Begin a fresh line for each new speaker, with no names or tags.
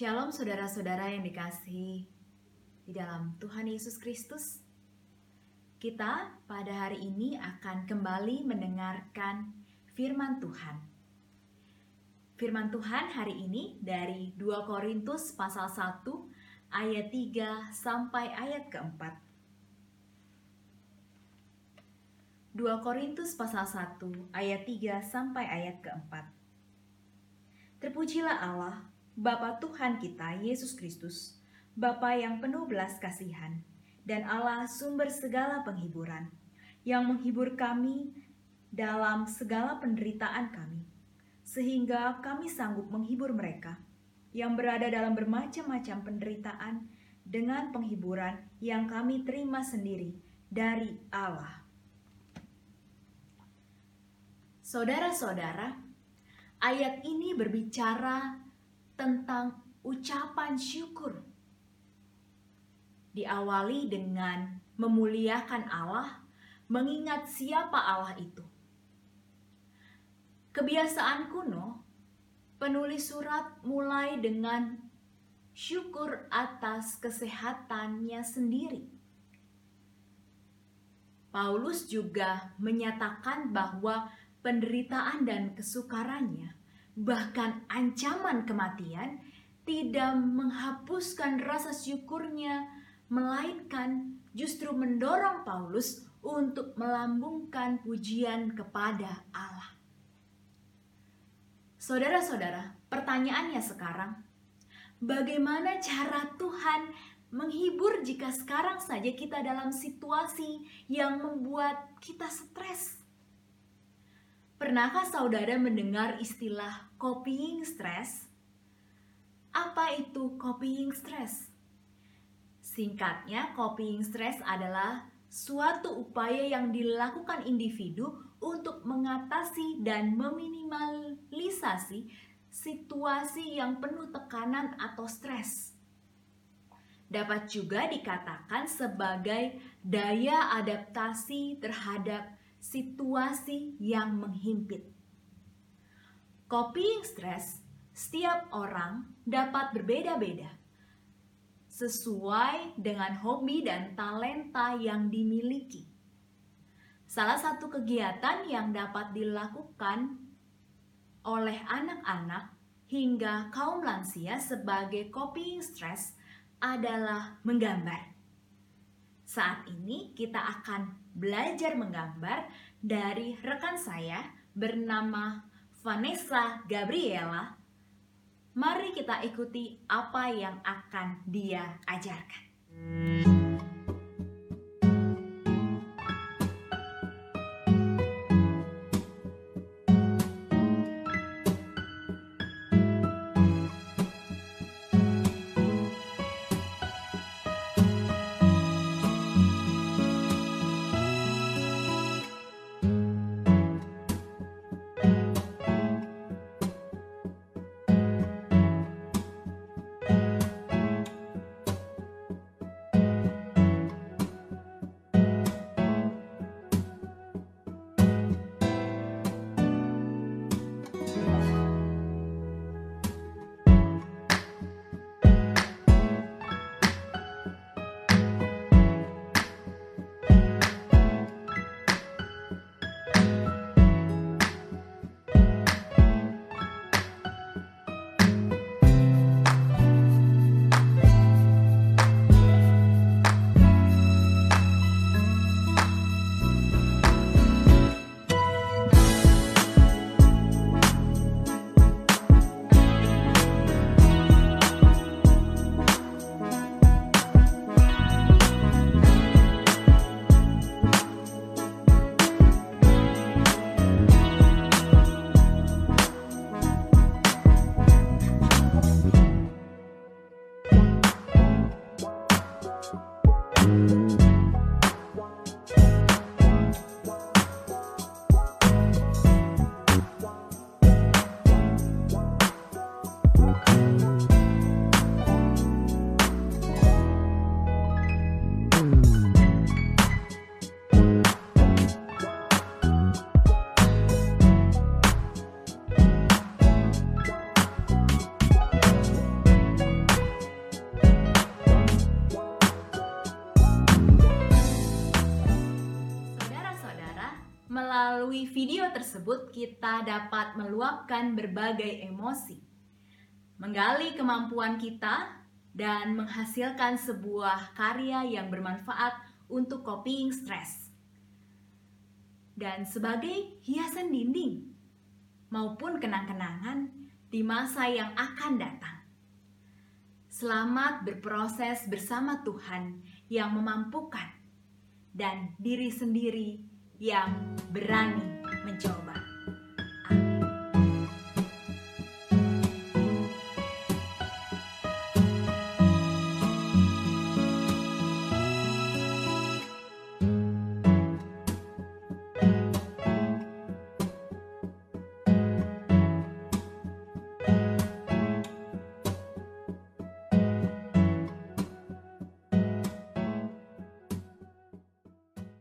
Shalom saudara-saudara yang dikasihi di dalam Tuhan Yesus Kristus. Kita pada hari ini akan kembali mendengarkan firman Tuhan. Firman Tuhan hari ini dari 2 Korintus pasal 1 ayat 3 sampai ayat keempat. 2 Korintus pasal 1 ayat 3 sampai ayat keempat. Terpujilah Allah, Bapa Tuhan kita Yesus Kristus, Bapa yang penuh belas kasihan, dan Allah sumber segala penghiburan, yang menghibur kami dalam segala penderitaan kami, sehingga kami sanggup menghibur mereka yang berada dalam bermacam-macam penderitaan dengan penghiburan yang kami terima sendiri dari Allah. Saudara-saudara, ayat ini berbicara tentang ucapan syukur. Diawali dengan memuliakan Allah, mengingat siapa Allah itu. Kebiasaan kuno, penulis surat mulai dengan syukur atas kesehatannya sendiri. Paulus juga menyatakan bahwa penderitaan dan kesukarannya bahkan ancaman kematian, tidak menghapuskan rasa syukurnya, melainkan justru mendorong Paulus untuk melambungkan pujian kepada Allah. Saudara-saudara, pertanyaannya sekarang, bagaimana cara Tuhan menghibur jika sekarang saja kita dalam situasi yang membuat kita stres? Pernahkah saudara mendengar istilah copying stress? Apa itu copying stress? Singkatnya, copying stress adalah suatu upaya yang dilakukan individu untuk mengatasi dan meminimalisasi situasi yang penuh tekanan atau stres. Dapat juga dikatakan sebagai daya adaptasi terhadap situasi yang menghimpit. Copying stress setiap orang dapat berbeda-beda sesuai dengan hobi dan talenta yang dimiliki. Salah satu kegiatan yang dapat dilakukan oleh anak-anak hingga kaum lansia sebagai copying stress adalah menggambar. Saat ini kita akan belajar menggambar dari rekan saya bernama Vanessa Gabriela. Mari kita ikuti apa yang akan dia ajarkan. Melalui video tersebut, kita dapat meluapkan berbagai emosi, menggali kemampuan kita, dan menghasilkan sebuah karya yang bermanfaat untuk copying stres. Dan sebagai hiasan dinding maupun kenang-kenangan di masa yang akan datang. Selamat berproses bersama Tuhan yang memampukan dan diri sendiri yang berani mencoba.